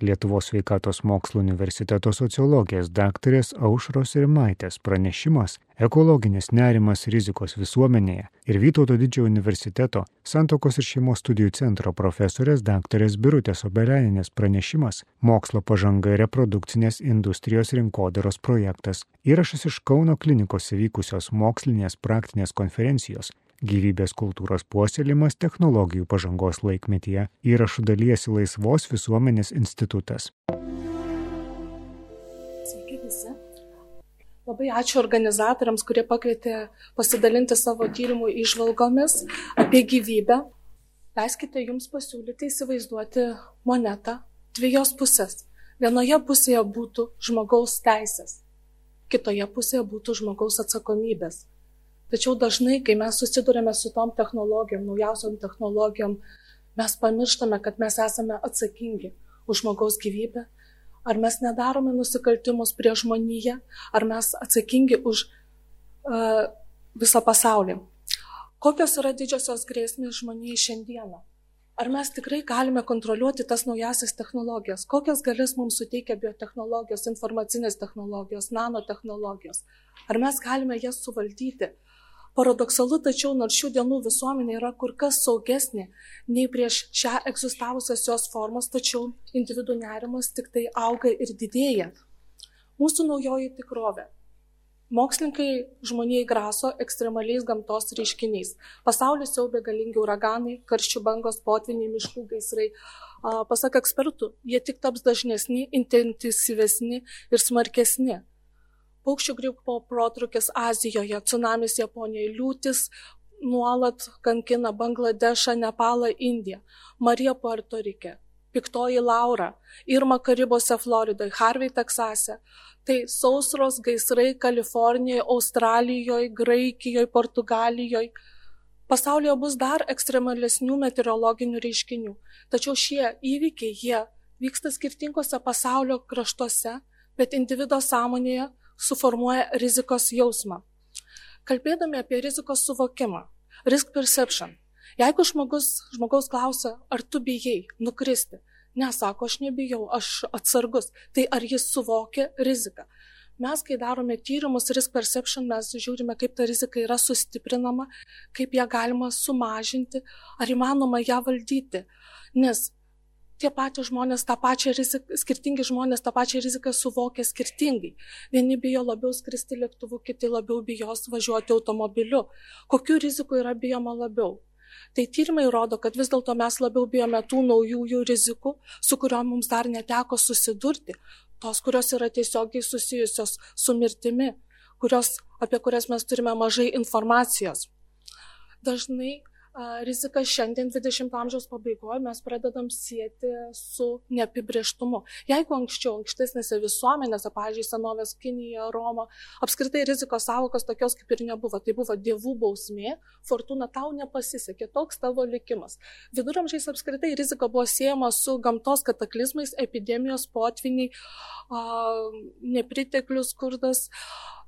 Lietuvos sveikatos mokslo universiteto sociologijos daktarės Aušros Rimaitės pranešimas Ekologinis nerimas rizikos visuomenėje ir Vytauto didžiojo universiteto Santokos ir šeimos studijų centro profesorės daktarės Birutės Obeleninės pranešimas Mokslo pažanga reprodukcinės industrijos rinkodaros projektas. Įrašas iš Kauno klinikos įvykusios mokslinės praktinės konferencijos gyvybės kultūros puoselėjimas technologijų pažangos laikmetyje įrašų dalyjasi Laisvos visuomenės institutas. Sveiki visi. Labai ačiū organizatoriams, kurie pakvietė pasidalinti savo tyrimų išvalgomis apie gyvybę. Leiskite jums pasiūlyti įsivaizduoti monetą dviejos pusės. Vienoje pusėje būtų žmogaus teisės, kitoje pusėje būtų žmogaus atsakomybės. Tačiau dažnai, kai mes susidurėme su tom technologijom, naujausiom technologijom, mes pamirštame, kad mes esame atsakingi už žmogaus gyvybę, ar mes nedarome nusikaltimus prie žmoniją, ar mes atsakingi už uh, visą pasaulį. Kokios yra didžiosios grėsmės žmonijai šiandieną? Ar mes tikrai galime kontroliuoti tas naujasias technologijas? Kokias galės mums suteikia biotehnologijos, informacinės technologijos, nanotehnologijos? Ar mes galime jas suvaldyti? Paradoksalu, tačiau nors šių dienų visuomenė yra kur kas saugesnė nei prieš šią egzistavusios jos formos, tačiau individų nerimas tik tai auga ir didėja. Mūsų naujoji tikrovė. Mokslininkai žmonijai graso ekstremaliais gamtos reiškiniais. Pasaulis siaubė galingi uraganai, karščių bangos, potviniai, miškų gaisrai. Pasak ekspertų, jie tik taps dažnesni, intensyvesni ir smarkesni paukščių gripo protrukis Azijoje, tsunamis Japonijoje, liūtis nuolat kankina Bangladešą, Nepalą, Indiją, Marija Puerto Rike, piktoji Laura, Irma Karibose, Floridoje, Harvey, Teksase. Tai sausros gaisrai Kalifornijoje, Australijoje, Graikijoje, Portugalijoje. Pasaulyje bus dar ekstremalesnių meteorologinių reiškinių. Tačiau šie įvykiai, jie vyksta skirtingose pasaulio kraštuose, bet individo sąmonėje suformuoja rizikos jausmą. Kalbėdami apie rizikos suvokimą, risk perception, jeigu žmogus, žmogaus klausia, ar tu bijai nukristi, nesako, aš nebijau, aš atsargus, tai ar jis suvokia riziką. Mes, kai darome tyrimus risk perception, mes žiūrime, kaip ta rizika yra sustiprinama, kaip ją galima sumažinti, ar įmanoma ją valdyti. Nes tie patys žmonės tą pačią riziką, skirtingi žmonės tą pačią riziką suvokia skirtingai. Vieni bijo labiau skristi lėktuvu, kiti labiau bijos važiuoti automobiliu. Kokiu riziku yra bijoma labiau? Tai tyrimai rodo, kad vis dėlto mes labiau bijome tų naujųjų rizikų, su kuriuom mums dar neteko susidurti, tos, kurios yra tiesiogiai susijusios su mirtimi, kurios, apie kurias mes turime mažai informacijos. Dažnai riziką šiandien 20 amžiaus pabaigoje mes pradedam sieti su neapibrieštumu. Jeigu anksčiau, ankstesnėse visuomenėse, pavyzdžiui, senovės Kinija, Roma, apskritai rizikos savokos tokios kaip ir nebuvo, tai buvo dievų bausmė, fortuna tau nepasisekė, toks tavo likimas. Viduramžiais apskritai rizika buvo siejama su gamtos kataklizmais, epidemijos, potviniai, nepriteklius, skurdas.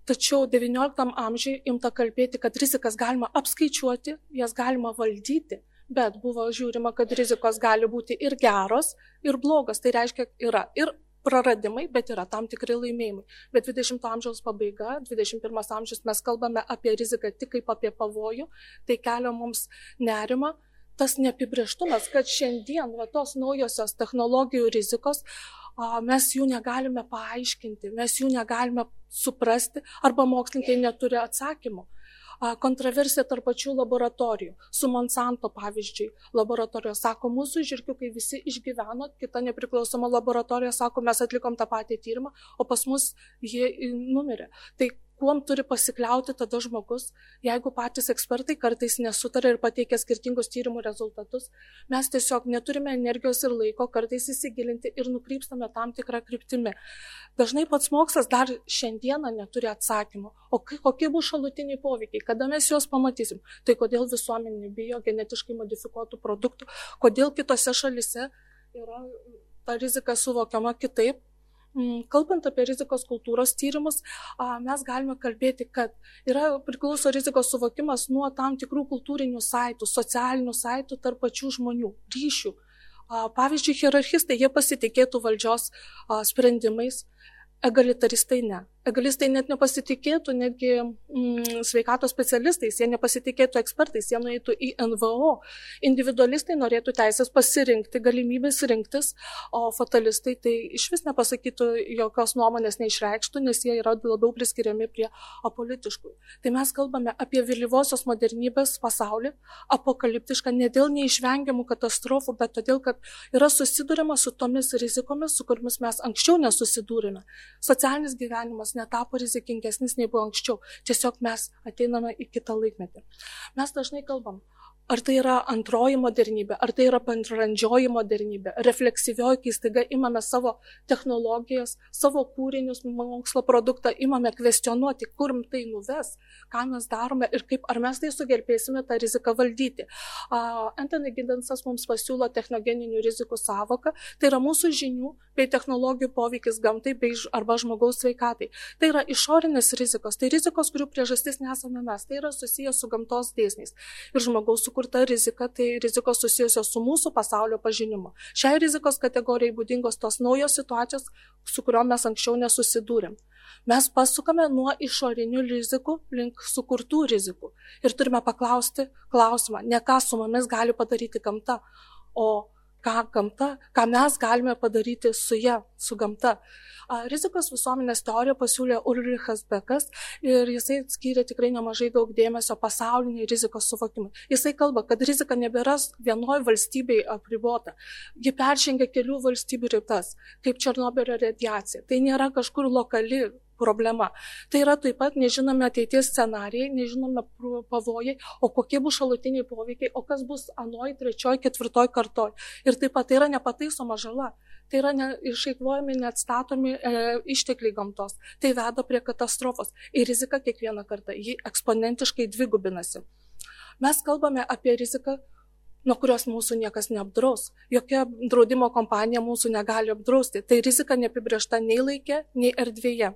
Tačiau XIX amžiui imta kalbėti, kad rizikas galima apskaičiuoti, jas galima valdyti, bet buvo žiūrima, kad rizikos gali būti ir geros, ir blogos. Tai reiškia, yra ir praradimai, bet yra tam tikri laimėjimai. Bet 20 amžiaus pabaiga, 21 amžius mes kalbame apie riziką tik kaip apie pavojų, tai kelia mums nerima, tas neapibrieštumas, kad šiandien va, tos naujosios technologijų rizikos mes jų negalime paaiškinti, mes jų negalime suprasti arba mokslininkai neturi atsakymų. Kontroversija tarp pačių laboratorijų. Su Monsanto pavyzdžiui, laboratorijos sako, mūsų žirgiukai visi išgyveno, kita nepriklausoma laboratorija sako, mes atlikom tą patį tyrimą, o pas mus jie numirė. Tai kuom turi pasikliauti tada žmogus, jeigu patys ekspertai kartais nesutarė ir pateikia skirtingus tyrimų rezultatus, mes tiesiog neturime energijos ir laiko kartais įsigilinti ir nukrypstame tam tikrą kryptimį. Dažnai pats mokslas dar šiandieną neturi atsakymų, o kokie bus šalutiniai poveikiai, kada mes juos pamatysim, tai kodėl visuomenė bijo genetiškai modifikuotų produktų, kodėl kitose šalise yra ta rizika suvokiama kitaip kalbant apie rizikos kultūros tyrimus, mes galime kalbėti, kad yra priklauso rizikos suvokimas nuo tam tikrų kultūrinių saitų, socialinių saitų tarp pačių žmonių, ryšių. Pavyzdžiui, hierarchistai, jie pasitikėtų valdžios sprendimais, egalitaristai ne egalistai net nepasitikėtų netgi mm, sveikatos specialistais, jie nepasitikėtų ekspertais, jie nueitų į NVO. Individualistai norėtų teisės pasirinkti, galimybės rinktis, o fatalistai tai iš vis nepasakytų jokios nuomonės neišreikštų, nes jie yra labiau priskiriami prie apolitiškų. Tai mes kalbame apie vėlyvosios modernybės pasaulį, apokaliptišką ne dėl neišvengiamų katastrofų, bet todėl, kad yra susidurima su tomis rizikomis, su kuriamis mes anksčiau nesusidūrėme. Socialinis gyvenimas netapo rizikingesnis nei buvo anksčiau. Tiesiog mes ateiname į kitą laikmetį. Mes dažnai kalbam, Ar tai yra antroji modernybė, ar tai yra bendrandžioji modernybė, refleksyvioji, kai staiga imame savo technologijas, savo kūrinius, mokslo produktą, imame kvestionuoti, kur tai nuves, ką mes darome ir kaip, ar mes tai sugelbėsime tą riziką valdyti. Uh, Anthony Giddensas mums pasiūlo technogeninių rizikų savoką, tai yra mūsų žinių bei technologijų poveikis gamtai bei arba žmogaus sveikatai. Tai yra išorinės rizikos, tai rizikos, kurių priežastis nesame mes, tai yra susijęs su gamtos dėsniais. Ir žmogaus su sukurta rizika, tai rizikos susijusios su mūsų pasaulio pažinimu. Šiai rizikos kategorijai būdingos tos naujos situacijos, su kuriuom mes anksčiau nesusidūrėm. Mes pasukame nuo išorinių rizikų link sukurtų rizikų ir turime paklausti klausimą, ne ką su mumis gali padaryti gamta, o ką gamta, ką mes galime padaryti su ją, su gamta. Rizikos visuomenės teoriją pasiūlė Ulrichas Bekas ir jisai skyrė tikrai nemažai daug dėmesio pasauliniai rizikos suvokimui. Jisai kalba, kad rizika nebėra vienoje valstybei apribota. Ji peržengia kelių valstybių ribas, kaip Černobylio radiacija. Tai nėra kažkur lokali problema. Tai yra taip pat nežinome ateities scenarijai, nežinome pavojai, o kokie bus šalutiniai poveikiai, o kas bus anoj, trečioj, ketvirtoj kartoj. Ir taip pat tai yra nepataisoma žala. Tai yra ne, išeikvojami, neatstatomi e, ištekliai gamtos. Tai veda prie katastrofos. Ir rizika kiekvieną kartą, ji eksponentiškai dvigubinasi. Mes kalbame apie riziką nuo kurios mūsų niekas neapdraus. Jokia draudimo kompanija mūsų negali apdrausti. Tai rizika neapibriešta nei laikė, nei erdvėje.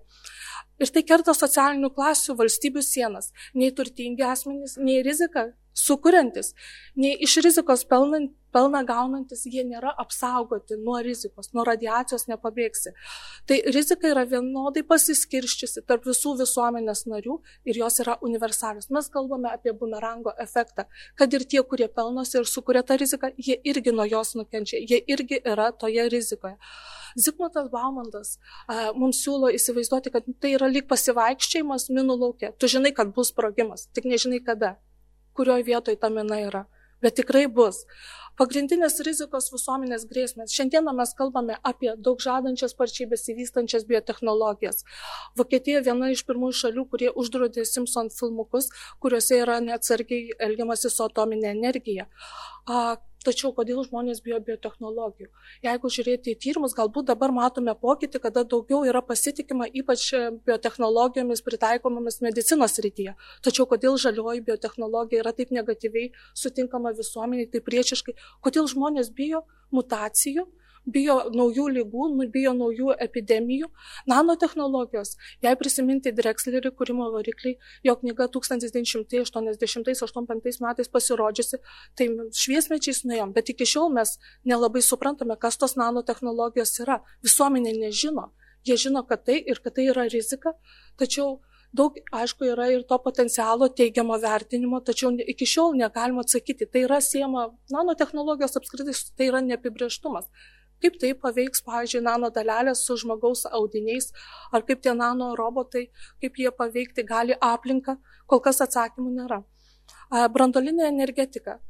Ir tai kerta socialinių klasių valstybių sienas. Nei turtingi asmenys, nei rizika sukuriantis, nei iš rizikos pelnant, pelną gaunantis, jie nėra apsaugoti nuo rizikos, nuo radiacijos nepabėgsi. Tai rizika yra vienodai pasiskirščiusi tarp visų visuomenės narių ir jos yra universalios. Mes kalbame apie bumerango efektą, kad ir tie, kurie pelnosi ir sukuria tą riziką, jie irgi nuo jos nukenčia, jie irgi yra toje rizikoje. Zigmutas Baumantas a, mums siūlo įsivaizduoti, kad tai yra lyg pasivaikščiojimas minų laukia. Tu žinai, kad bus sprogimas, tik nežinai kada kurioje vietoje ta mina yra. Bet tikrai bus. Pagrindinės rizikos visuomenės grėsmės. Šiandieną mes kalbame apie daug žadančias sparčiai besivystančias biotehnologijas. Vokietija viena iš pirmųjų šalių, kurie uždraudė Simpson filmukus, kuriuose yra neatsargiai elgiamasi su atominė energija. Tačiau kodėl žmonės bijo biotehnologijų? Jeigu žiūrėti į tyrimus, galbūt dabar matome pokytį, kada daugiau yra pasitikima ypač biotehnologijomis pritaikomomis medicinos rytyje. Tačiau kodėl žalioji biotehnologija yra taip negatyviai sutinkama visuomeniai, taip priešiškai, kodėl žmonės bijo mutacijų, bijo naujų lygų, bijo naujų epidemijų. Nanotehnologijos, jei prisiminti Drexlerį kūrimo varikliai, jo knyga 1980-85 metais pasirodžiusi, tai šviesmečiais nuėjom, bet iki šiol mes nelabai suprantame, kas tos nanotehnologijos yra. Visuomenė nežino. Jie žino, kad tai ir kad tai yra rizika, tačiau daug, aišku, yra ir to potencialo teigiamo vertinimo, tačiau iki šiol negalima atsakyti. Tai yra siema, nanotehnologijos apskritai, tai yra neapibrieštumas kaip tai paveiks, pavyzdžiui, nano dalelės su žmogaus audiniais, ar kaip tie nano robotai, kaip jie paveikti gali aplinką, kol kas atsakymų nėra. Brandolinė energetika.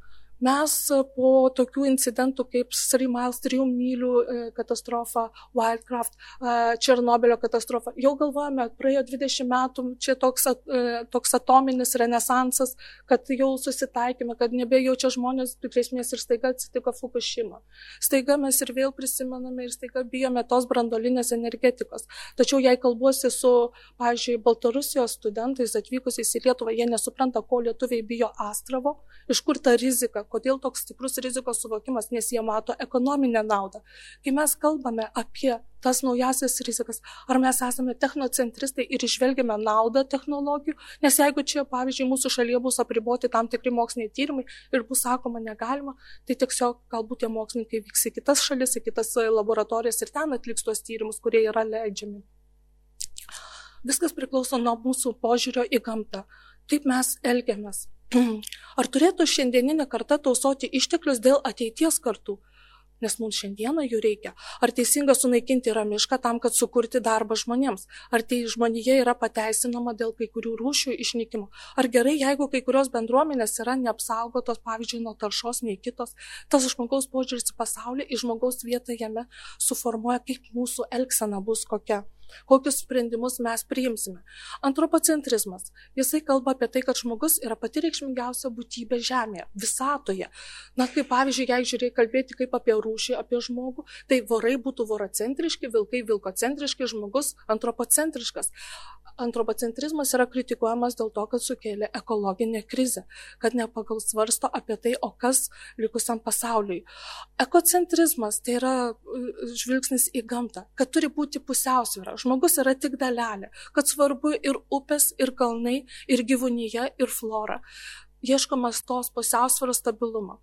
Mes po tokių incidentų kaip Three Miles, 3 mylių e, katastrofa, Wildcraft, e, Černobilio katastrofa, jau galvojame, praėjo 20 metų, čia toks, e, toks atominis renesansas, kad jau susitaikėme, kad nebejaučia žmonės grėsmės ir staiga atsitiko Fukushima. Staiga mes ir vėl prisimename ir staiga bijome tos brandolinės energetikos. Tačiau jei kalbuosi su, pavyzdžiui, Baltarusijos studentais atvykusiais į Lietuvą, jie nesupranta, ko lietuviai bijo Astravo, iš kur ta rizika, Kodėl toks stiprus rizikos suvokimas? Nes jie mato ekonominę naudą. Kai mes kalbame apie tas naujasias rizikas, ar mes esame technocentristai ir išvelgiame naudą technologijų, nes jeigu čia, pavyzdžiui, mūsų šalyje bus apriboti tam tikri moksliniai tyrimai ir bus sakoma negalima, tai tiesiog galbūt tie mokslininkai vyks į kitas šalis, į kitas laboratorijas ir ten atliks tuos tyrimus, kurie yra leidžiami. Viskas priklauso nuo mūsų požiūrio į gamtą. Kaip mes elgiamės. Ar turėtų šiandieninė karta tausoti išteklius dėl ateities kartų? nes mums šiandieną jų reikia. Ar teisinga sunaikinti yra mišką tam, kad sukurti darbą žmonėms? Ar tai žmonėje yra pateisinama dėl kai kurių rūšių išnykimo? Ar gerai, jeigu kai kurios bendruomenės yra neapsaugotos, pavyzdžiui, nuo taršos nei kitos, tas žmogaus požiūris į pasaulį, į žmogaus vietą jame suformuoja, kaip mūsų elgsena bus kokia kokius sprendimus mes priimsime. Antropocentrizmas. Jisai kalba apie tai, kad žmogus yra pati reikšmingiausia būtybė Žemėje, visatoje. Na, kaip pavyzdžiui, jei žiūrėjai kalbėti kaip apie rūšį, apie žmogų, tai vorai būtų vorocentriški, vilkai vilkocentriški, žmogus antropocentriškas antropocentrizmas yra kritikuojamas dėl to, kad sukėlė ekologinę krizę, kad nepagal svarsto apie tai, o kas likusiam pasauliui. Ekocentrizmas tai yra uh, žvilgsnis į gamtą, kad turi būti pusiausvėra. Žmogus yra tik dalelė, kad svarbu ir upės, ir kalnai, ir gyvūnyje, ir flora ieškomas tos pusiausvėros stabilumo.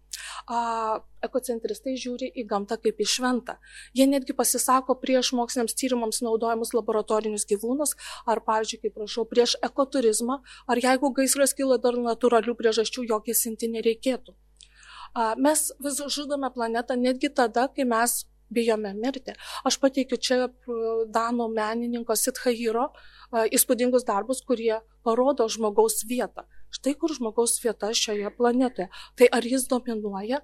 A, ekocentristai žiūri į gamtą kaip į šventą. Jie netgi pasisako prieš moksliniams tyrimams naudojamus laboratorinius gyvūnus, ar, pavyzdžiui, kaip prašau, prieš ekoturizmą, ar jeigu gaisras kyla dar natūralių priežasčių, jo gesinti nereikėtų. Mes vis žudome planetą netgi tada, kai mes bijome mirti. Aš pateikiu čia Danų menininko Sithairo įspūdingus darbus, kurie parodo žmogaus vietą. Štai kur žmogaus vieta šioje planetoje. Tai ar jis dominuoja?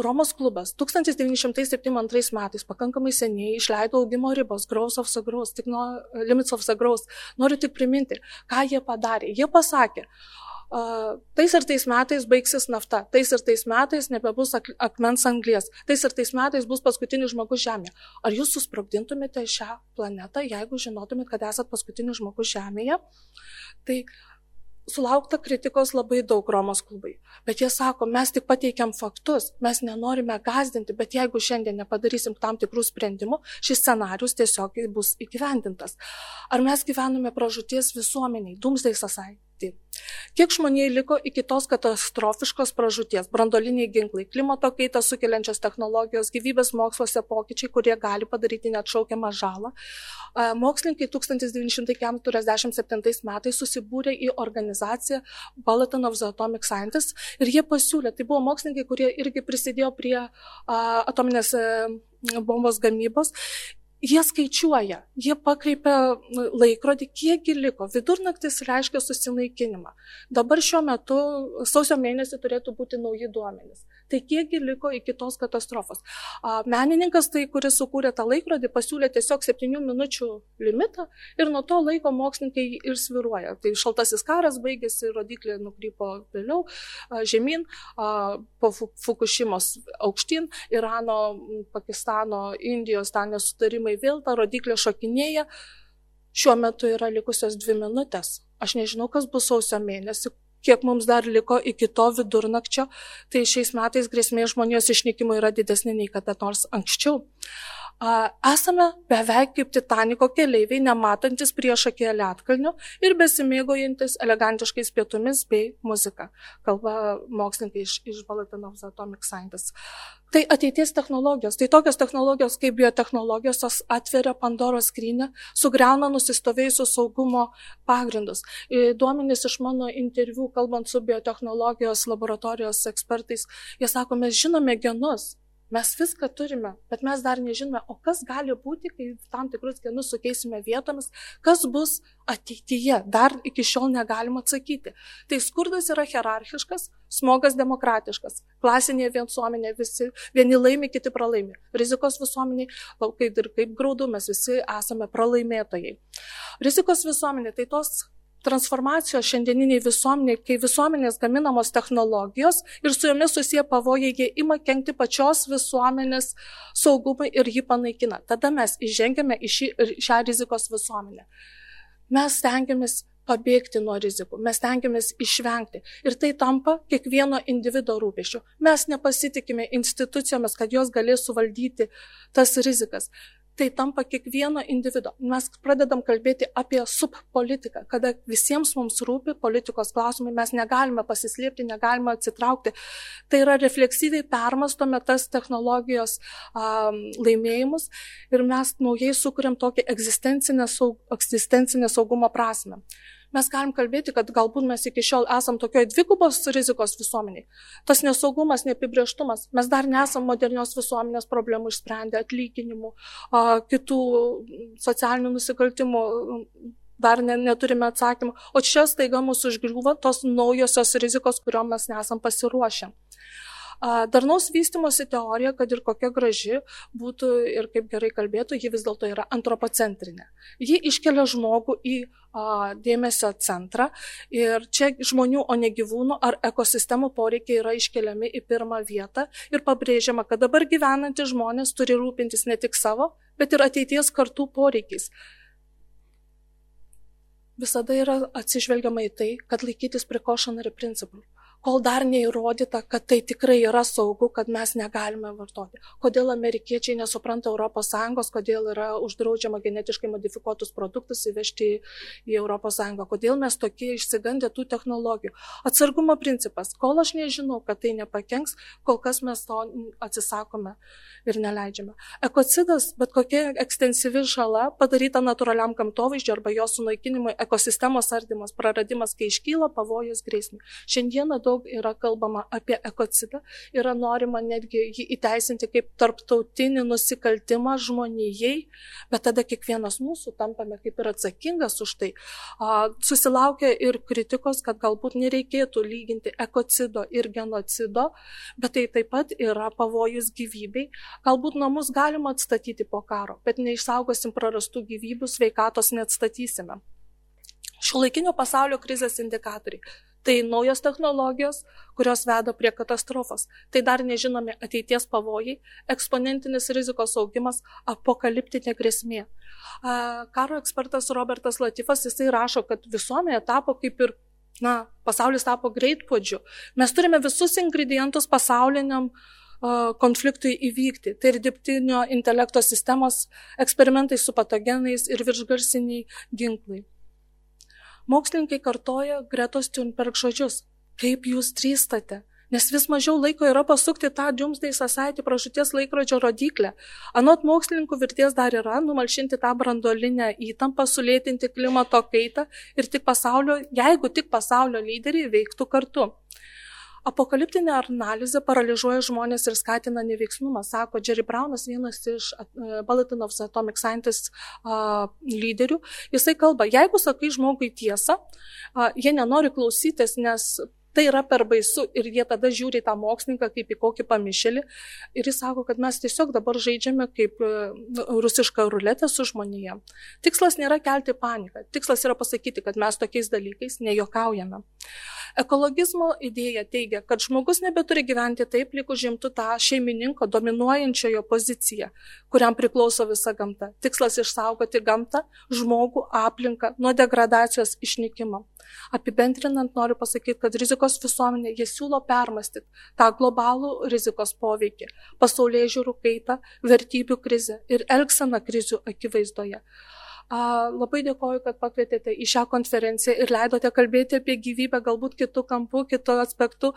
Romos klubas 1972 metais pakankamai seniai išleido augimo ribos, Growth of the Growth, tik nuo Limits of the Growth. Noriu tik priminti, ką jie padarė. Jie pasakė, Uh, tais ir tais metais baigsis nafta, tais ir tais metais nebebus ak akmens anglės, tais ir tais metais bus paskutinis žmogus Žemėje. Ar jūs susprogdintumėte šią planetą, jeigu žinotumėt, kad esat paskutinis žmogus Žemėje? Tai sulaukta kritikos labai daug Romos klubai. Bet jie sako, mes tik pateikiam faktus, mes nenorime gazdinti, bet jeigu šiandien nepadarysim tam tikrų sprendimų, šis scenarius tiesiog bus įgyvendintas. Ar mes gyvename pražūties visuomeniai, Doomsday Society? Kiek žmoniai liko iki tos katastrofiškos pražūties - brandoliniai ginklai, klimato kaitą sukeliančios technologijos, gyvybės moksluose pokyčiai, kurie gali padaryti net šaukiamą žalą. Mokslininkai 1947 metais susibūrė į organizaciją Bulletin of the Atomic Scientists ir jie pasiūlė, tai buvo mokslininkai, kurie irgi prisidėjo prie atominės bombos gamybos Jie skaičiuoja, jie pakreipia laikrodį, kiekgi liko. Vidurnaktis reiškia susinaikinimą. Dabar šiuo metu, sausio mėnesį turėtų būti nauji duomenys. Tai kiekgi liko iki tos katastrofos. Menininkas, tai, kuris sukūrė tą laikrodį, pasiūlė tiesiog 7 minučių limitą ir nuo to laiko mokslininkai ir sviruoja. Tai šaltasis karas baigėsi, rodiklė nukrypo vėliau žemyn, po Fukushimos aukštyn, Irano, Pakistano, Indijos ten nesutarimai vėl ta rodiklė šokinėja. Šiuo metu yra likusios dvi minutės. Aš nežinau, kas bus sausio mėnesį, kiek mums dar liko iki to vidurnakčio, tai šiais metais grėsmė žmonijos išnykimui yra didesnė nei kada nors anksčiau. Esame beveik kaip Titaniko keleiviai, nematantis priešakėje lietkalnių ir besimėgojantis elegantiškais pietumis bei muzika, kalba mokslininkai iš, iš the Atomic Scientists. Tai ateities technologijos, tai tokios technologijos kaip biotehnologijos, jos atveria Pandoros skrynę, sugriauna nusistovėjusius saugumo pagrindus. Duomenys iš mano interviu, kalbant su biotehnologijos laboratorijos ekspertais, jie sako, mes žinome genus, Mes viską turime, bet mes dar nežinome, o kas gali būti, kai tam tikrus genus sukeisime vietomis, kas bus ateityje. Dar iki šiol negalim atsakyti. Tai skurdas yra hierarchiškas, smogas demokratiškas. Klasinėje visuomenėje visi vieni laimi, kiti pralaimi. Rizikos visuomeniai, kaip ir kaip graudu, mes visi esame pralaimėtojai. Rizikos visuomenė tai tos transformacijos šiandieniniai visuomeniai, kai visuomenės gaminamos technologijos ir su jomis susiję pavojai, jie ima kenkti pačios visuomenės saugumui ir jį panaikina. Tada mes įžengiame į šį, šią rizikos visuomenę. Mes stengiamės pabėgti nuo rizikų, mes tengiamės išvengti. Ir tai tampa kiekvieno individuo rūpešiu. Mes nepasitikime institucijomis, kad jos galės suvaldyti tas rizikas. Tai tampa kiekvieno individo. Mes pradedam kalbėti apie subpolitiką, kada visiems mums rūpi politikos klausimai, mes negalime pasislėpti, negalime atsitraukti. Tai yra refleksyviai permastome tas technologijos um, laimėjimus ir mes naujai sukūrėm tokį egzistencinę, saug, egzistencinę saugumo prasme mes galim kalbėti, kad galbūt mes iki šiol esam tokioje dvigubos rizikos visuomeniai. Tas nesaugumas, neapibrieštumas, mes dar nesam modernios visuomenės problemų išsprendę, atlyginimų, kitų socialinių nusikaltimų dar ne, neturime atsakymų. O čia staiga mūsų užgriūva tos naujosios rizikos, kuriuom mes nesam pasiruošę. Darnaus vystimosi teorija, kad ir kokia graži būtų ir kaip gerai kalbėtų, ji vis dėlto yra antropocentrinė. Ji iškelia žmogų į a, dėmesio centrą. Ir čia žmonių, o ne gyvūnų ar ekosistemų poreikiai yra iškeliami į pirmą vietą ir pabrėžiama, kad dabar gyvenantys žmonės turi rūpintis ne tik savo, bet ir ateities kartų poreikiais. Visada yra atsižvelgiama į tai, kad laikytis precautionary principų kol dar neįrodyta, kad tai tikrai yra saugu, kad mes negalime vartoti. Kodėl amerikiečiai nesupranta ES, kodėl yra uždraudžiama genetiškai modifikuotus produktus įvežti į ES, kodėl mes tokie išsigandę tų technologijų. Atsargumo principas, kol aš nežinau, kad tai nepakenks, kol kas mes to atsisakome ir neleidžiame. Ekocidas, bet kokia ekstensyvi žala padaryta natūraliam gamtovaizdžiui arba jo sunaikinimui, ekosistemos ardymas, praradimas, kai iškyla pavojus grėsmė. Šiandieną daug daug yra kalbama apie ekocidą, yra norima netgi jį įteisinti kaip tarptautinį nusikaltimą žmonijai, bet tada kiekvienas mūsų tampame kaip ir atsakingas už tai. Susilaukia ir kritikos, kad galbūt nereikėtų lyginti ekocido ir genocido, bet tai taip pat yra pavojus gyvybei. Galbūt namus galima atstatyti po karo, bet neišsaugosim prarastų gyvybių, sveikatos neatstatysime. Šiuolaikinio pasaulio krizės indikatoriai Tai naujos technologijos, kurios veda prie katastrofos. Tai dar nežinomi ateities pavojai, eksponentinis rizikos augimas, apokaliptinė grėsmė. Karo ekspertas Robertas Latifas, jisai rašo, kad visuomenė tapo kaip ir, na, pasaulis tapo greitpuodžiu. Mes turime visus ingredientus pasauliniam konfliktui įvykti. Tai ir dirbtinio intelekto sistemos, eksperimentai su patogenais ir viršgarsiniai ginklai. Mokslininkai kartoja Gretos Thunberg žodžius. Kaip jūs drįstate? Nes vis mažiau laiko yra pasukti tą Doomsday Society pražuties laikrodžio rodiklę. Anot mokslininkų virties dar yra numalšinti tą brandolinę įtampą, sulėtinti klimato kaitą ir tik pasaulio, jeigu tik pasaulio lyderiai veiktų kartu. Apokaliptinė analizė paralyžiuoja žmonės ir skatina neveiksnumą, sako Jerry Brownas, vienas iš uh, Bulletin of Atomic Scientists uh, lyderių. Jisai kalba, jeigu sakai žmogui tiesą, uh, jie nenori klausytis, nes Tai yra per baisu ir jie tada žiūri tą mokslininką kaip į kokį pamišėlį ir jis sako, kad mes tiesiog dabar žaidžiame kaip rusišką ruletę su žmonėje. Tikslas nėra kelti paniką, tikslas yra pasakyti, kad mes tokiais dalykais nejokaujame. Ekologizmo idėja teigia, kad žmogus nebeturi gyventi taip, lyg užimtų tą šeimininko dominuojančiojo poziciją, kuriam priklauso visa gamta. Tikslas išsaugoti gamtą, žmogų, aplinką nuo degradacijos išnykimo. Apibendrinant noriu pasakyti, kad rizikos visuomenė jie siūlo permastyti tą globalų rizikos poveikį, pasaulyje žiūrų kaitą, vertybių krizę ir elgseną krizių akivaizdoje. Labai dėkoju, kad pakvietėte į šią konferenciją ir leidote kalbėti apie gyvybę galbūt kitų kampų, kitų aspektų.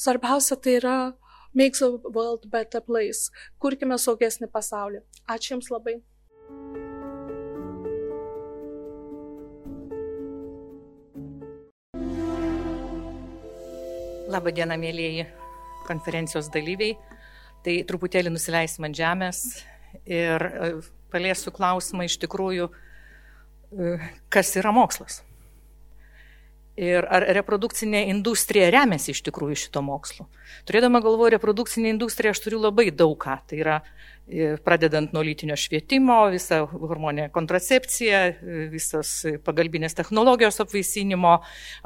Svarbiausia tai yra makes a world better place. Kurkime saugesnį pasaulį. Ačiū Jums labai. Labadiena, mėlyjeji konferencijos dalyviai. Tai truputėlį nusileisim ant žemės ir paliesiu klausimą iš tikrųjų, e, kas yra mokslas. Ir ar reprodukcinė industrija remiasi iš tikrųjų šito mokslu. Turėdama galvoje reprodukcinė industrija, aš turiu labai daug ką. Tai yra e, pradedant nuo lytinio švietimo, visa hormonė kontracepcija, e, visas pagalbinės technologijos apvaisinimo,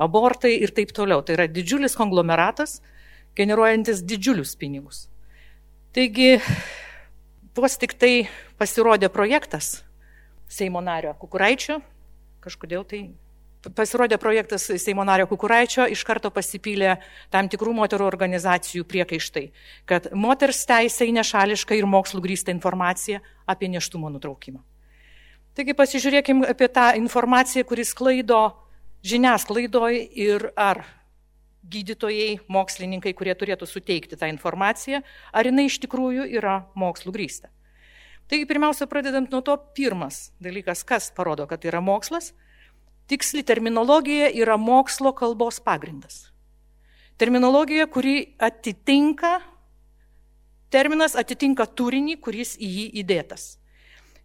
abortai ir taip toliau. Tai yra didžiulis konglomeratas, generuojantis didžiulius pinigus. Taigi vos tik tai pasirodė projektas Seimo nario Kukuraičio, kažkodėl tai pasirodė projektas Seimo nario Kukuraičio, iš karto pasipylė tam tikrų moterų organizacijų priekaištai, kad moters teisė į nešališką ir mokslų grįstą informaciją apie neštumo nutraukimą. Taigi pasižiūrėkime apie tą informaciją, kuris klaido žiniasklaidoje ir ar gydytojai, mokslininkai, kurie turėtų suteikti tą informaciją, ar jinai iš tikrųjų yra mokslų grįsta. Taigi pirmiausia, pradedant nuo to, pirmas dalykas, kas parodo, kad tai yra mokslas, Tiksli terminologija yra mokslo kalbos pagrindas. Terminologija, kuri atitinka, terminas atitinka turinį, kuris į jį įdėtas.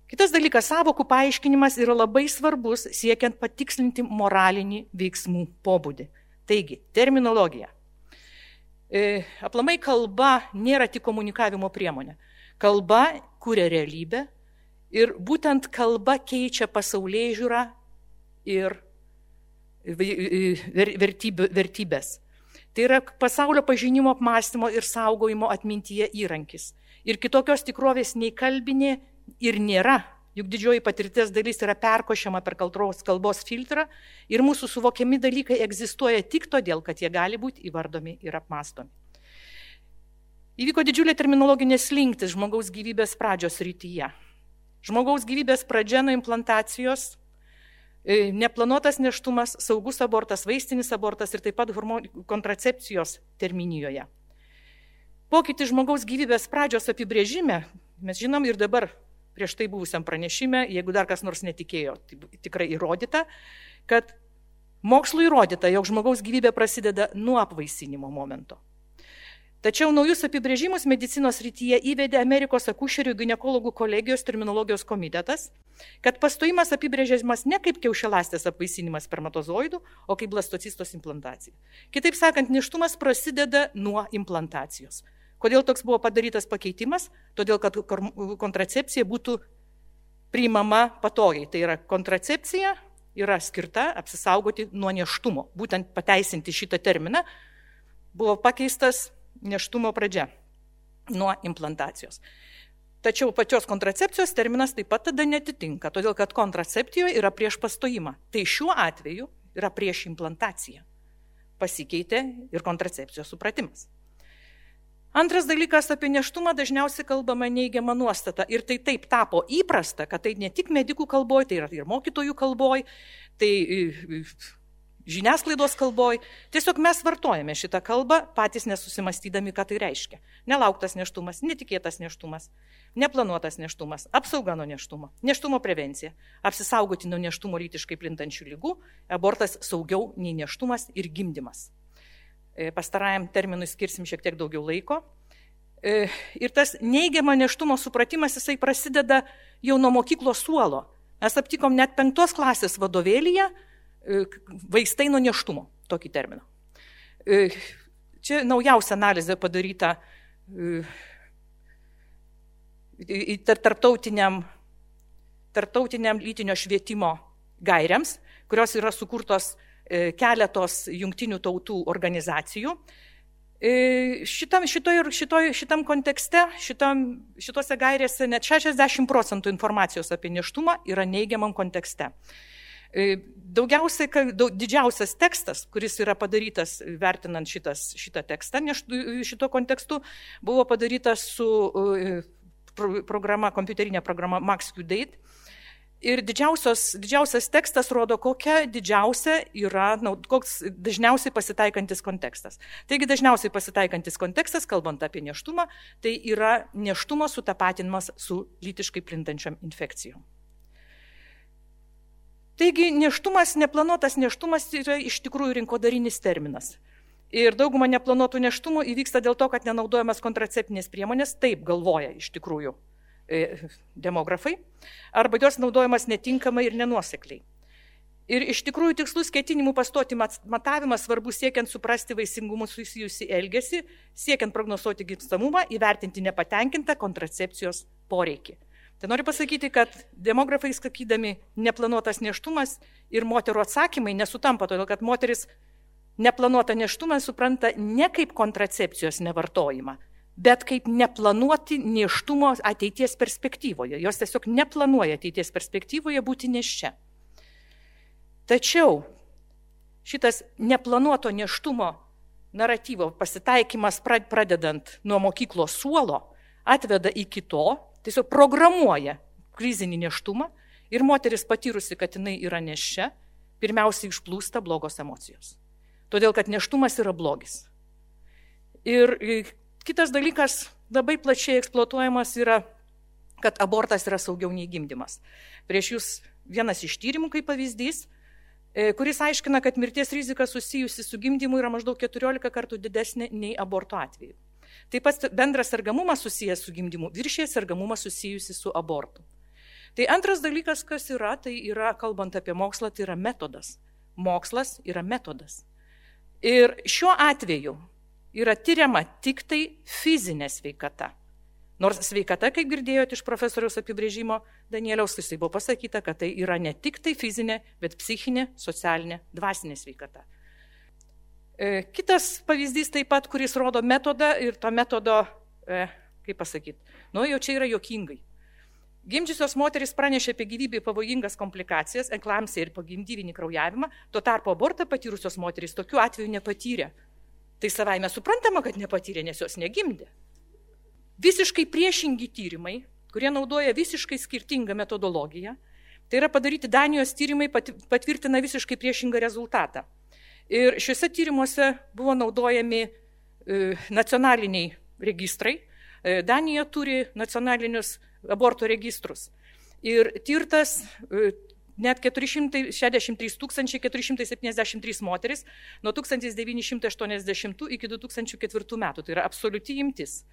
Kitas dalykas, savokų paaiškinimas yra labai svarbus siekiant patikslinti moralinį veiksmų pobūdį. Taigi, terminologija. E, aplamai kalba nėra tik komunikavimo priemonė. Kalba kuria realybę ir būtent kalba keičia pasaulyje žiūrą ir vertybė, vertybės. Tai yra pasaulio pažinimo apmąstymo ir saugojimo atmintyje įrankis. Ir kitokios tikrovės nei kalbinė ir nėra. Juk didžioji patirties dalis yra perkošiama per kalbos, kalbos filtrą ir mūsų suvokiami dalykai egzistuoja tik todėl, kad jie gali būti įvardomi ir apmastomi. Įvyko didžiulė terminologinė slinktis žmogaus gyvybės pradžios rytyje. Žmogaus gyvybės pradžia nuo implantacijos neplanuotas neštumas, saugus abortas, vaistinis abortas ir taip pat kontracepcijos terminijoje. Pokytį žmogaus gyvybės pradžios apibrėžime mes žinom ir dabar prieš tai buvusiam pranešime, jeigu dar kas nors netikėjo, tai tikrai įrodyta, kad mokslo įrodyta, jog žmogaus gyvybė prasideda nuo apvaisinimo momento. Tačiau naujus apibrėžimus medicinos rytyje įvedė Amerikos akušerių gynekologų kolegijos terminologijos komitetas, kad pastojimas apibrėžiamas ne kaip kiaušialastės apvaisinimas spermatozoidų, o kaip blastocistos implantacija. Kitaip sakant, neštumas prasideda nuo implantacijos. Kodėl toks buvo padarytas pakeitimas? Todėl, kad kontracepcija būtų priimama patogiai. Tai yra kontracepcija yra skirta apsisaugoti nuo neštumo. Būtent pateisinti šitą terminą buvo pakeistas neštumo pradžia nuo implantacijos. Tačiau pačios kontracepcijos terminas taip pat tada netitinka, todėl kad kontraceptijoje yra prieš pastojimą. Tai šiuo atveju yra prieš implantaciją. Pasikeitė ir kontracepcijos supratimas. Antras dalykas apie neštumą dažniausiai kalbama neigiama nuostata. Ir tai taip tapo įprasta, kad tai ne tik medikų kalboje, tai yra ir mokytojų kalboje, tai žiniasklaidos kalboj. Tiesiog mes vartojame šitą kalbą, patys nesusimastydami, ką tai reiškia. Nelauktas neštumas, netikėtas neštumas, neplanuotas neštumas, apsauga nuo neštumo, neštumo prevencija, apsisaugoti nuo neštumo lytiškai plintančių lygų, abortas saugiau nei neštumas ir gimdymas. E, pastarajam terminui skirsim šiek tiek daugiau laiko. E, ir tas neigiamo neštumo supratimas, jisai prasideda jau nuo mokyklos suolo. Mes aptikom net penktos klasės vadovėlyje, vaistai nuo neštumo, tokį terminą. E, čia naujausia analizė padaryta e, tarptautiniam, tarptautiniam lytinio švietimo gairiams, kurios yra sukurtos keletos jungtinių tautų organizacijų. Šitam, šitoj, šitoj, šitam kontekste, šitam, šitose gairėse net 60 procentų informacijos apie neštumą yra neigiamam kontekste. E, daugiausiai, daug, didžiausias tekstas, kuris yra padarytas vertinant šitas, šitą tekstą, šito kontekstu, buvo padarytas su e, programa, kompiuterinė programa MaxQDate. Ir didžiausias tekstas rodo, kokia didžiausia yra, na, koks dažniausiai pasitaikantis kontekstas. Taigi dažniausiai pasitaikantis kontekstas, kalbant apie neštumą, tai yra neštumo sutapatinimas su lytiškai plintančiam infekcijom. Taigi neštumas, neplanuotas neštumas yra iš tikrųjų rinkodarinis terminas. Ir dauguma neplanuotų neštumų įvyksta dėl to, kad nenaudojamas kontraceptinės priemonės, taip galvoja iš tikrųjų e, demografai, arba jos naudojamas netinkamai ir nenuosekliai. Ir iš tikrųjų tikslus ketinimų pastoti matavimas svarbus siekiant suprasti vaisingumu susijusi elgesį, siekiant prognozuoti gimstamumą, įvertinti nepatenkintą kontracepcijos poreikį. Tai noriu pasakyti, kad demografai sakydami neplanuotas neštumas ir moterų atsakymai nesutampa, todėl kad moteris neplanuotą neštumą supranta ne kaip kontracepcijos nevartojimą, bet kaip neplanuoti neštumo ateities perspektyvoje. Jos tiesiog neplanuoja ateities perspektyvoje būti neščia. Tačiau šitas neplanuoto neštumo naratyvo pasitaikymas pradedant nuo mokyklos suolo atveda iki to, tiesiog programuoja krizinį neštumą ir moteris patyrusi, kad jinai yra neščia, pirmiausiai išplūsta blogos emocijos. Todėl, kad neštumas yra blogis. Ir kitas dalykas, labai plačiai eksploatuojamas yra, kad abortas yra saugiau nei gimdymas. Prieš jūs vienas iš tyrimų kaip pavyzdys, e, kuris aiškina, kad mirties rizika susijusi su gimdymu yra maždaug 14 kartų didesnė nei aborto atveju. Taip pat bendras sergamumas susijęs su gimdymu viršė sergamumą susijusi su abortu. Tai antras dalykas, kas yra, tai yra, kalbant apie mokslą, tai yra metodas. Mokslas yra metodas. Ir šiuo atveju yra tyriama tik tai fizinė sveikata. Nors sveikata, kaip girdėjote iš profesoriaus apibrėžimo Danieliaus, tai buvo pasakyta, kad tai yra ne tik tai fizinė, bet psichinė, socialinė, dvasinė sveikata. E, kitas pavyzdys taip pat, kuris rodo metodą ir to metodo, e, kaip pasakyti, nu jau čia yra jokingai. Gimdžiusios moteris pranešė apie gyvybį pavojingas komplikacijas, eklamsiją ir pogimdyvinį kraujavimą, tuo tarpu abortą patyrusios moteris tokių atvejų nepatyrė. Tai savaime suprantama, kad nepatyrė, nes jos negimdė. Visiškai priešingi tyrimai, kurie naudoja visiškai skirtingą metodologiją, tai yra padaryti Danijos tyrimai patvirtina visiškai priešingą rezultatą. Ir šiuose tyrimuose buvo naudojami e, nacionaliniai registrai. E, Danija turi nacionalinius abortų registrus. Ir tirtas e, net 463 473 moteris nuo 1980 iki 2004 metų. Tai yra absoliuti imtis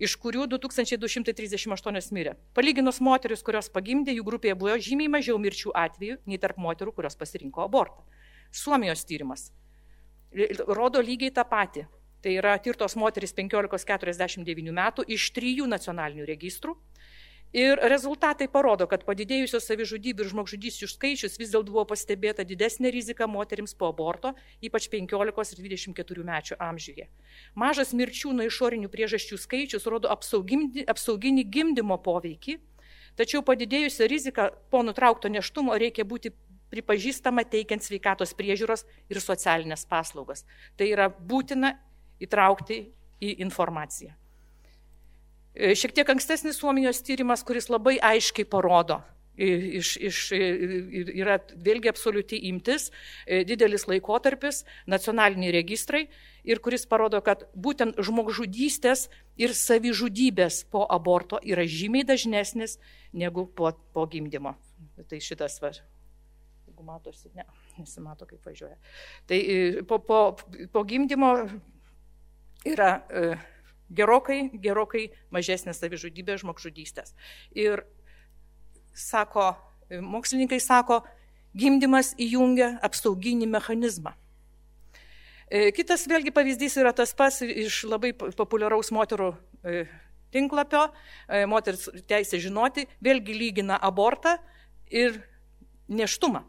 iš kurių 2238 mirė. Palyginus moteris, kurios pagimdė, jų grupėje buvo žymiai mažiau mirčių atvejų nei tarp moterų, kurios pasirinko abortą. Suomijos tyrimas rodo lygiai tą patį. Tai yra tirtos moteris 15-49 metų iš trijų nacionalinių registrų Ir rezultatai parodo, kad padidėjusios savižudybių ir žmogžudysčių skaičius vis dėlto buvo pastebėta didesnė rizika moterims po aborto, ypač 15 ir 24 mečių amžiuje. Mažas mirčių nuo išorinių priežasčių skaičius rodo apsauginį gimdymo poveikį, tačiau padidėjusią riziką po nutraukto neštumo reikia būti pripažįstama teikiant sveikatos priežiūros ir socialinės paslaugas. Tai yra būtina įtraukti į informaciją. E, šiek tiek ankstesnis Suomijos tyrimas, kuris labai aiškiai parodo, iš, iš, yra vėlgi absoliuti imtis, e, didelis laikotarpis, nacionaliniai registrai ir kuris parodo, kad būtent žmogžudystės ir savižudybės po aborto yra žymiai dažnesnis negu po, po gimdymo. Tai šitas, va, jeigu matosi, ne, nesimato, kaip važiuoja. Tai e, po, po, po gimdymo yra gerokai, gerokai mažesnė savižudybė žmogžudystės. Ir sako, mokslininkai sako, gimdymas įjungia apsauginį mechanizmą. E, kitas vėlgi pavyzdys yra tas pats iš labai populiaraus moterų e, tinklapio, e, moters teisė žinoti, vėlgi lygina abortą ir neštumą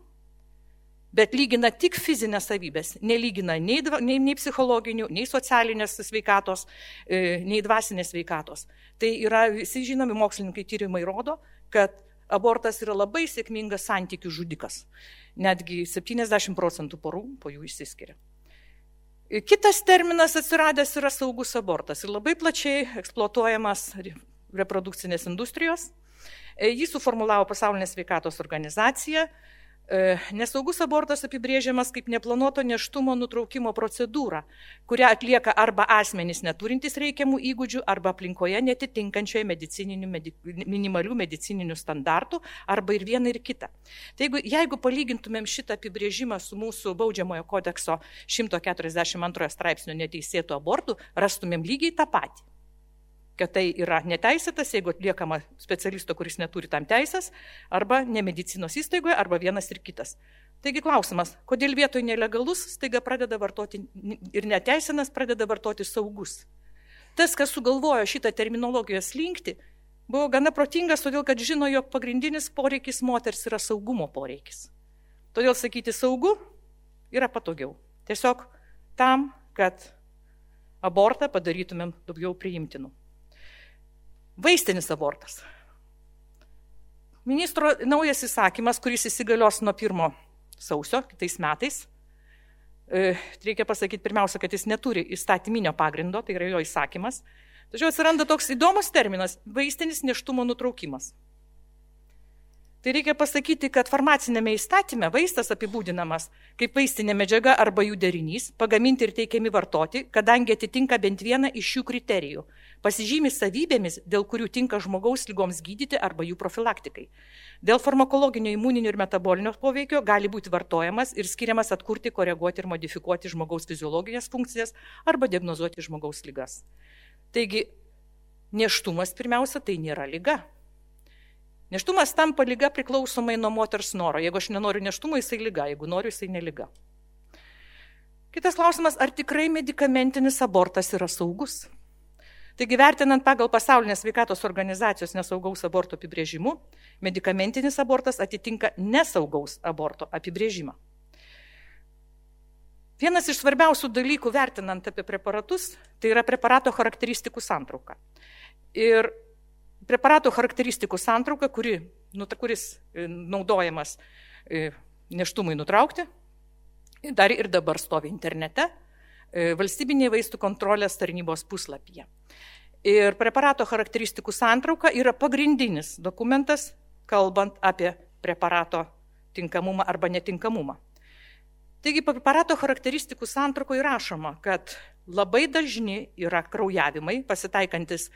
bet lygina tik fizinės savybės, nelygina nei, nei, nei psichologinių, nei socialinės sveikatos, e, nei dvasinės sveikatos. Tai yra, visi žinomi mokslininkai tyrimai rodo, kad abortas yra labai sėkmingas santykių žudikas. Netgi 70 procentų porų po jų išsiskiria. Kitas terminas atsiradęs yra saugus abortas ir labai plačiai eksploatuojamas reprodukcinės industrijos. E, jį suformulavo Pasaulinė sveikatos organizacija E, nesaugus abortas apibrėžiamas kaip neplanuoto neštumo nutraukimo procedūra, kurią atlieka arba asmenys neturintys reikiamų įgūdžių, arba aplinkoje netitinkančioje medicininių, medi, minimalių medicininių standartų, arba ir viena ir kita. Tai jeigu, jeigu palygintumėm šitą apibrėžimą su mūsų baudžiamojo kodekso 142 straipsnio neteisėtų abortų, rastumėm lygiai tą patį kad tai yra neteisėtas, jeigu atliekama specialisto, kuris neturi tam teisės, arba nemedicinos įstaigoje, arba vienas ir kitas. Taigi klausimas, kodėl vietoj nelegalus staiga pradeda vartoti ir neteisinas pradeda vartoti saugus. Tas, kas sugalvojo šitą terminologijos linkti, buvo gana protingas, todėl kad žino, jog pagrindinis poreikis moters yra saugumo poreikis. Todėl sakyti saugu yra patogiau. Tiesiog tam, kad abortą padarytumėm daugiau priimtinų. Vaistinis abortas. Ministro naujas įsakymas, kuris įsigalios nuo 1 sausio kitais metais, e, reikia pasakyti pirmiausia, kad jis neturi įstatyminio pagrindo, tai yra jo įsakymas. Tačiau atsiranda toks įdomus terminas - vaistinis neštumo nutraukimas. Tai reikia pasakyti, kad farmacinėme įstatyme vaistas apibūdinamas kaip vaistinė medžiaga arba jų derinys, pagaminti ir teikiami vartoti, kadangi atitinka bent vieną iš šių kriterijų. Pasižymi savybėmis, dėl kurių tinka žmogaus lygoms gydyti arba jų profilaktikai. Dėl farmakologinio, imuninio ir metabolinio poveikio gali būti vartojamas ir skiriamas atkurti, koreguoti ir modifikuoti žmogaus fiziologinės funkcijas arba diagnozuoti žmogaus lygas. Taigi, neštumas pirmiausia tai nėra lyga. Neštumas tampa lyga priklausomai nuo moters noro. Jeigu aš nenoriu neštumo, jisai lyga, jeigu noriu, jisai neliga. Kitas klausimas, ar tikrai medikamentinis abortas yra saugus? Taigi, vertinant pagal pasaulinės sveikatos organizacijos nesaugaus aborto apibrėžimu, medikamentinis abortas atitinka nesaugaus aborto apibrėžimą. Vienas iš svarbiausių dalykų vertinant apie preparatus, tai yra preparato charakteristikų santrauka. Ir preparato charakteristikų santrauka, kuri, nu, kuris e, naudojamas e, neštumui nutraukti, dar ir dabar stovi internete, valstybinėje vaistų kontrolės tarnybos puslapyje. Ir preparato charakteristikų santrauka yra pagrindinis dokumentas, kalbant apie preparato tinkamumą arba netinkamumą. Taigi preparato charakteristikų santraukoje įrašoma, kad labai dažni yra kraujavimai, pasitaikantis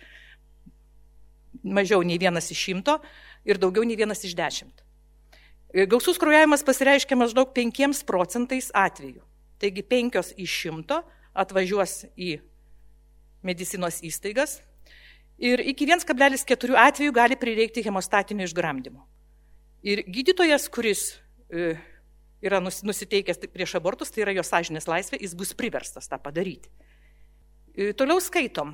mažiau nei vienas iš šimto ir daugiau nei vienas iš dešimt. E, gausus kraujavimas pasireiškia maždaug 5 procentais atvejų. Taigi 5 iš šimto atvažiuos į medicinos įstaigas ir iki 1,4 atvejų gali prireikti hemostatinio išgramdymo. Ir gydytojas, kuris e, yra nusiteikęs prieš abortus, tai yra jo sąžinės laisvė, jis bus priverstas tą padaryti. E, toliau skaitom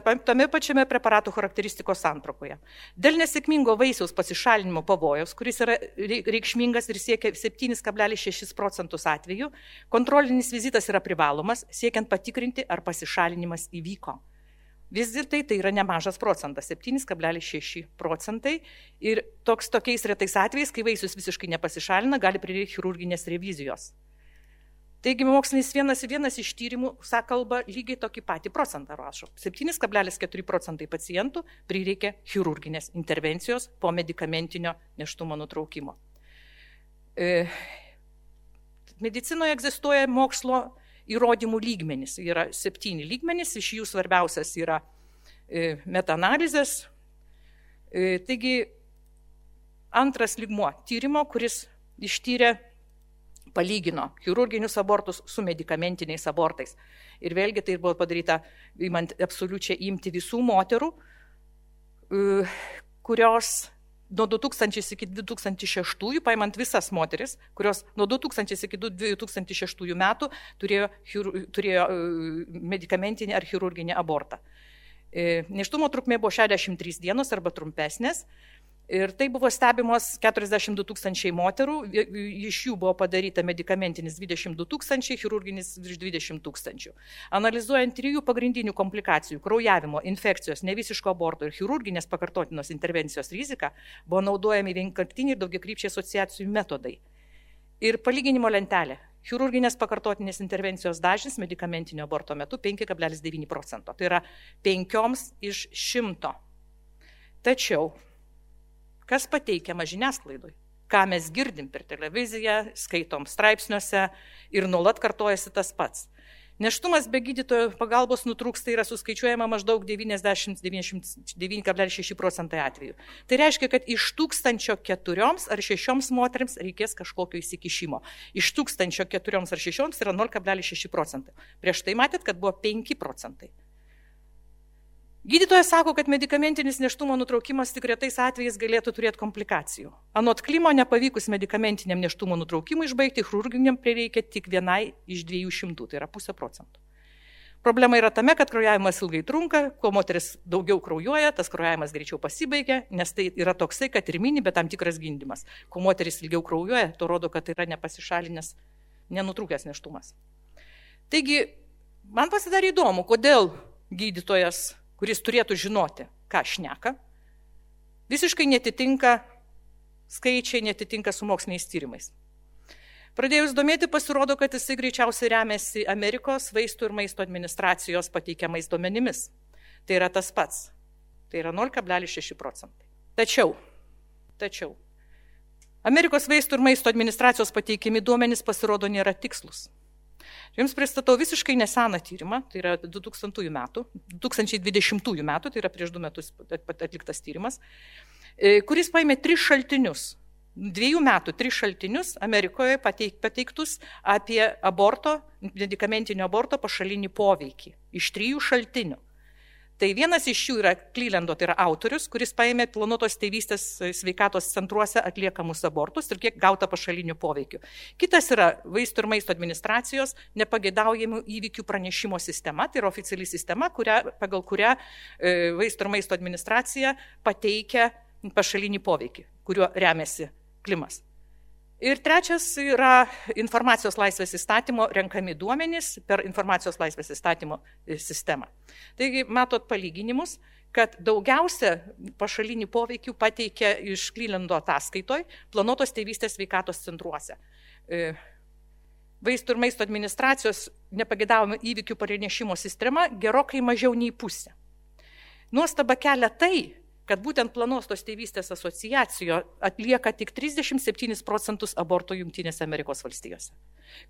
tame pačiame preparatų charakteristikos santrokoje. Dėl nesėkmingo vaisiaus pasišalinimo pavojaus, kuris yra reikšmingas ir siekia 7,6 procentus atveju, kontrolinis vizitas yra privalomas, siekiant patikrinti, ar pasišalinimas įvyko. Vis dėlto tai yra nemažas procentas - 7,6 procentai. Ir toks, tokiais retais atvejais, kai vaisius visiškai nepasišalina, gali prireikti chirurginės revizijos. Taigi mokslinis vienas į vienas iš tyrimų kalba lygiai tokį patį procentą rašo. 7,4 procentai pacientų prireikia chirurginės intervencijos po medicamentinio neštumo nutraukimo. E, medicinoje egzistuoja mokslo įrodymų lygmenys. Yra septyni lygmenys, iš jų svarbiausias yra e, metanalizės. E, taigi antras lygmuo tyrimo, kuris ištyrė palygino chirurginius abortus su medicamentiniais abortais. Ir vėlgi tai buvo padaryta, įmant absoliučiai imti visų moterų, e, kurios nuo 2000 iki 2006, paimant visas moteris, kurios nuo 2000 iki 2006 metų turėjo, turėjo e, medicamentinį ar chirurginį abortą. E, neštumo trukmė buvo 63 dienos arba trumpesnės Ir tai buvo stebimos 42 tūkstančiai moterų, iš jų buvo padaryta medikamentinis 22 tūkstančiai, chirurginis virš 20 tūkstančių. Analizuojant trijų pagrindinių komplikacijų - kraujavimo, infekcijos, nevisiško aborto ir chirurginės pakartotinos intervencijos riziką, buvo naudojami vienkartiniai ir daugiakrypčiai asociacijų metodai. Ir palyginimo lentelė. Chirurginės pakartotinės intervencijos dažnis medicamentinio aborto metu 5,9 procento. Tai yra 5 iš 100. Tačiau kas pateikiama žiniasklaidui, ką mes girdim per televiziją, skaitom straipsniuose ir nuolat kartojasi tas pats. Neštumas be gydytojo pagalbos nutrūksta yra suskaičiuojama maždaug 99,6 procentai atvejų. Tai reiškia, kad iš 1004 ar 6 moteriams reikės kažkokio įsikišimo. Iš 1004 ar 6 yra 0,6 procentai. Prieš tai matėt, kad buvo 5 procentai. Gydytojas sako, kad medikamentinis neštumo nutraukimas tik retais atvejais galėtų turėti komplikacijų. Anot klimo nepavykus medicamentiniam neštumo nutraukimui išbaigti, chirurginiam prireikia tik vienai iš 200, tai yra pusę procentų. Problema yra tame, kad kraujavimas ilgai trunka, kuo moteris daugiau kraujuoja, tas kraujavimas greičiau pasibaigia, nes tai yra toksai, kad ir mini, bet tam tikras gindimas. Kuo moteris ilgiau kraujuoja, to rodo, kad tai yra nepasišalinęs, nenutrūkęs neštumas. Taigi, man pasidarė įdomu, kodėl gydytojas kuris turėtų žinoti, ką šneka, visiškai netitinka skaičiai, netitinka su moksliniais tyrimais. Pradėjus domėti, pasirodo, kad jisai greičiausiai remiasi Amerikos vaistų ir maisto administracijos pateikiamais duomenimis. Tai yra tas pats. Tai yra 0,6 procentai. Tačiau, tačiau, Amerikos vaistų ir maisto administracijos pateikimi duomenys pasirodo nėra tikslus. Jums pristatau visiškai neseną tyrimą, tai yra 2000 metų, 2020 metų, tai yra prieš du metus atliktas tyrimas, e, kuris paėmė tris šaltinius. Dviejų metų tris šaltinius Amerikoje pateik, pateiktus apie aborto, medicamentinio aborto pašalinį poveikį. Iš trijų šaltinių. Tai vienas iš jų yra Klylendo, tai yra autorius, kuris paėmė planuotos tėvystės sveikatos centruose atliekamus abortus ir kiek gauta pašalinių poveikių. Kitas yra vaistų ir maisto administracijos nepageidaujamų įvykių pranešimo sistema, tai yra oficiali sistema, kuria, pagal kurią e, vaistų ir maisto administracija pateikia pašalinį poveikį, kuriuo remiasi klimas. Ir trečias yra informacijos laisvės įstatymo renkami duomenys per informacijos laisvės įstatymo e, sistemą. Taigi, matot palyginimus, kad daugiausia pašalinį poveikių pateikia iš Klylendo ataskaitoj planuotos tėvystės veikatos centruose. E, vaistų ir maisto administracijos nepagėdavimo įvykių pranešimo sistema gerokai mažiau nei pusė. Nuostaba kelia tai, kad būtent planuostos tėvystės asociacijo atlieka tik 37 procentus abortų Junktinėse Amerikos valstijose.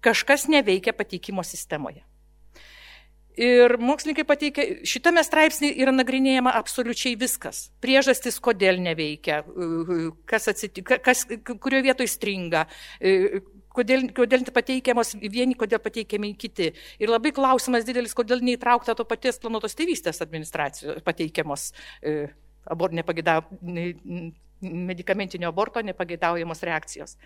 Kažkas neveikia pateikimo sistemoje. Ir mokslininkai pateikia, šitame straipsnė yra nagrinėjama absoliučiai viskas. Priežastis, kodėl neveikia, kas atsitika, kas, kurio vietoje stringa, kodėl, kodėl pateikiamos vieni, kodėl pateikiami kiti. Ir labai klausimas didelis, kodėl neįtraukta to paties planuotos tėvystės administracijos pateikiamos abor, nepagėdau, medicamentinio aborto nepagėdaujamos reakcijos.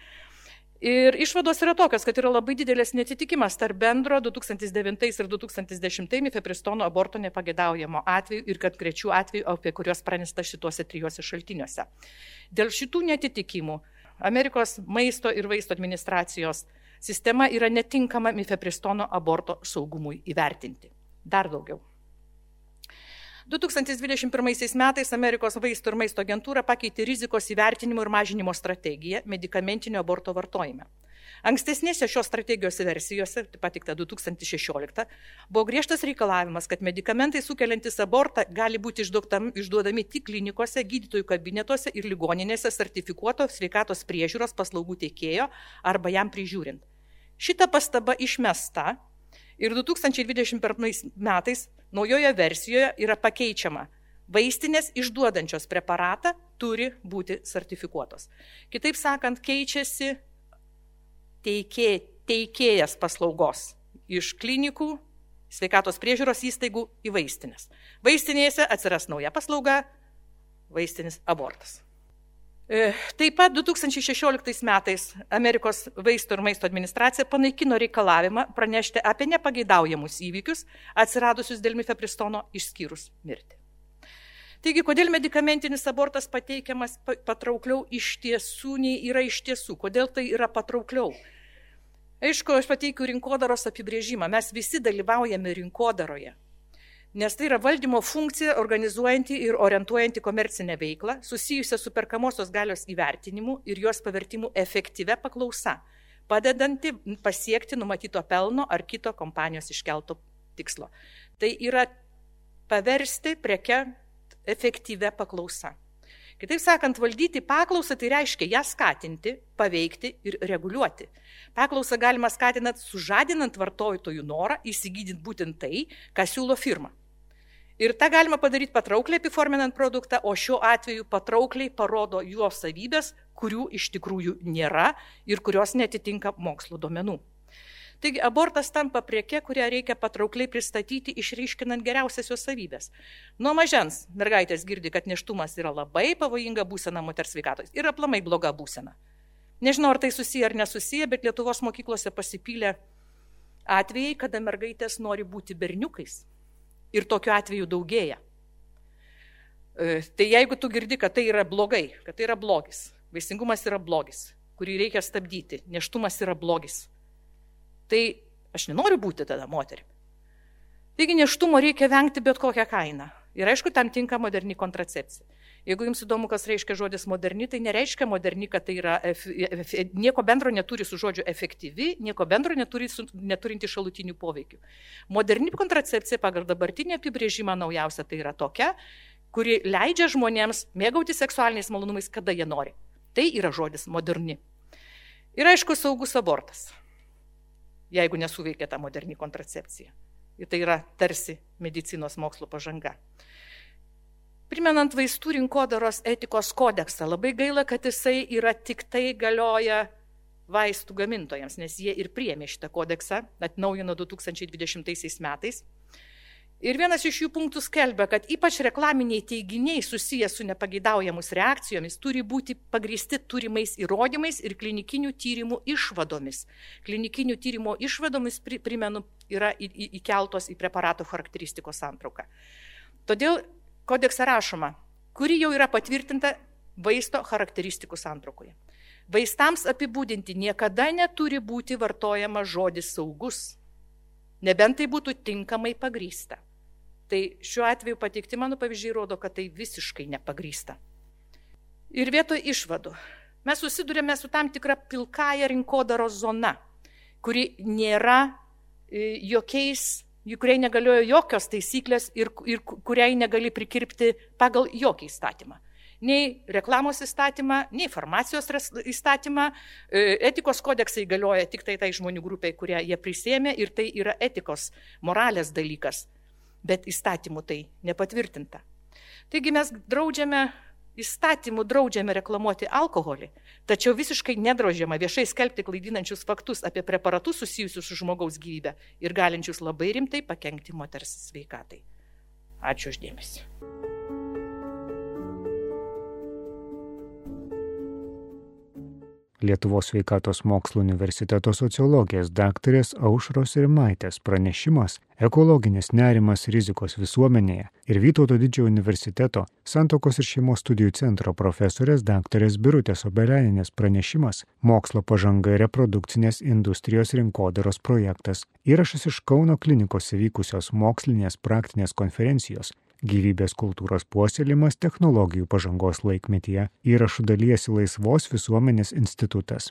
Ir išvados yra tokios, kad yra labai didelis netitikimas tarp bendro 2009 ir 2010 mifepristono aborto nepagėdaujamo atveju ir kad grečių atvejų, apie kuriuos pranesta šituose trijuose šaltiniuose. Dėl šitų netitikimų Amerikos maisto ir vaisto administracijos sistema yra netinkama mifepristono aborto saugumui įvertinti. Dar daugiau. 2021 metais Amerikos vaistų ir maisto agentūra pakeitė rizikos įvertinimo ir mažinimo strategiją medicamentinio aborto vartojime. Ankstesnėse šios strategijos versijose, patikta 2016, buvo griežtas reikalavimas, kad medikamentai sukeliantis abortą gali būti išduodami tik klinikose, gydytojų kabinetuose ir ligoninėse sertifikuoto sveikatos priežiūros paslaugų teikėjo arba jam prižiūrint. Šita pastaba išmesta ir 2021 metais naujoje versijoje yra pakeičiama. Vaistinės išduodančios preparatą turi būti sertifikuotos. Kitaip sakant, keičiasi teikė, teikėjas paslaugos iš klinikų, sveikatos priežiūros įstaigų į vaistinės. Vaistinėse atsiras nauja paslauga - vaistinis abortas. E, taip pat 2016 metais Amerikos vaistų ir maisto administracija panaikino reikalavimą pranešti apie nepageidaujamus įvykius atsiradusius dėl mifepristono išskyrus mirtį. Taigi, kodėl medikamentinis abortas pateikiamas patraukliau iš tiesų nei yra iš tiesų? Kodėl tai yra patraukliau? Aišku, aš pateikiu rinkodaros apibrėžimą. Mes visi dalyvaujame rinkodaroje. Nes tai yra valdymo funkcija organizuojanti ir orientuojanti komercinę veiklą, susijusią su perkamosios galios įvertinimu ir jos pavertimu efektyvę paklausa, padedanti pasiekti numatyto pelno ar kito kompanijos iškelto tikslo. Tai yra paversti preke efektyvę paklausą. Kitaip sakant, valdyti paklausą tai reiškia ją skatinti, paveikti ir reguliuoti. Paklausą galima skatinant, sužadinant vartotojų norą įsigydinti būtent tai, ką siūlo firma. Ir tą galima padaryti patraukliai apiforminant produktą, o šiuo atveju patraukliai parodo jo savybės, kurių iš tikrųjų nėra ir kurios netitinka mokslo duomenų. Taigi abortas tampa prieke, kurią reikia patraukliai pristatyti, išryškinant geriausias jos savybės. Nuo mažens mergaitės girdi, kad neštumas yra labai pavojinga būsena moters sveikatos ir aplamai bloga būsena. Nežinau, ar tai susiję ar nesusiję, bet Lietuvos mokyklose pasipylė atvejai, kada mergaitės nori būti berniukais Ir tokiu atveju daugėja. E, tai jeigu tu girdi, kad tai yra blogai, kad tai yra blogis, vaisingumas yra blogis, kurį reikia stabdyti, neštumas yra blogis, tai aš nenoriu būti tada moterimi. Taigi neštumo reikia vengti bet kokią kainą. Ir aišku, tam tinka moderni kontracepcija. Jeigu jums įdomu, kas reiškia žodis moderni, tai nereiškia moderni, kad tai yra, nieko bendro neturi su žodžiu efektyvi, nieko bendro neturi su, neturinti šalutinių poveikių. Moderni kontracepcija pagal dabartinį apibrėžimą naujausia tai yra tokia, kuri leidžia žmonėms mėgauti seksualiniais malonumais, kada jie nori. Tai yra žodis moderni. Ir aišku, saugus abortas, jeigu nesuveikia ta moderni kontracepcija. Ir tai yra tarsi medicinos mokslo pažanga. Primenant vaistų rinkodaros etikos kodeksą, labai gaila, kad jisai yra tik tai galioja vaistų gamintojams, nes jie ir priemė šitą kodeksą, atnaujino 2020 metais. Ir vienas iš jų punktų skelbia, kad ypač reklaminiai teiginiai susijęs su nepageidaujamus reakcijomis turi būti pagristi turimais įrodymais ir klinikinių tyrimų išvadomis. Klinikinių tyrimų išvadomis, primenu, yra įkeltos į preparato charakteristikos santrauką. Todėl kodekse rašoma, kuri jau yra patvirtinta vaisto charakteristikų santraukoje. Vaistams apibūdinti niekada neturi būti vartojama žodis saugus, nebent tai būtų tinkamai pagrysta. Tai šiuo atveju pateikti mano pavyzdžiai rodo, kad tai visiškai nepagrysta. Ir vietoj išvadų mes susidurėme su tam tikra pilkaja rinkodaros zona, kuri nėra e, jokiais, kuriai negaliojo jokios taisyklės ir, ir kuriai negali prikirpti pagal jokį įstatymą. Nei reklamos įstatymą, nei farmacijos įstatymą. E, etikos kodeksai galioja tik tai tai žmonių grupiai, kurie jie prisėmė ir tai yra etikos, moralės dalykas bet įstatymų tai nepatvirtinta. Taigi mes draudžiame, įstatymų draudžiame reklamuoti alkoholį, tačiau visiškai nedraudžiama viešai skelbti klaidinančius faktus apie preparatus susijusius su žmogaus gyvybė ir galinčius labai rimtai pakengti moters sveikatai. Ačiū uždėmesi. Lietuvos sveikatos mokslo universiteto sociologijos daktarės Aušros Rimaitės pranešimas Ekologinis nerimas rizikos visuomenėje ir Vytauto didžiojo universiteto Santokos ir šeimos studijų centro profesorės daktarės Birutės Obeleninės pranešimas Mokslo pažanga ir reprodukcinės industrijos rinkodaros projektas. Įrašas iš Kauno klinikos įvykusios mokslinės praktinės konferencijos gyvybės kultūros puoselėjimas technologijų pažangos laikmetyje įrašų dalyjasi Laisvos visuomenės institutas.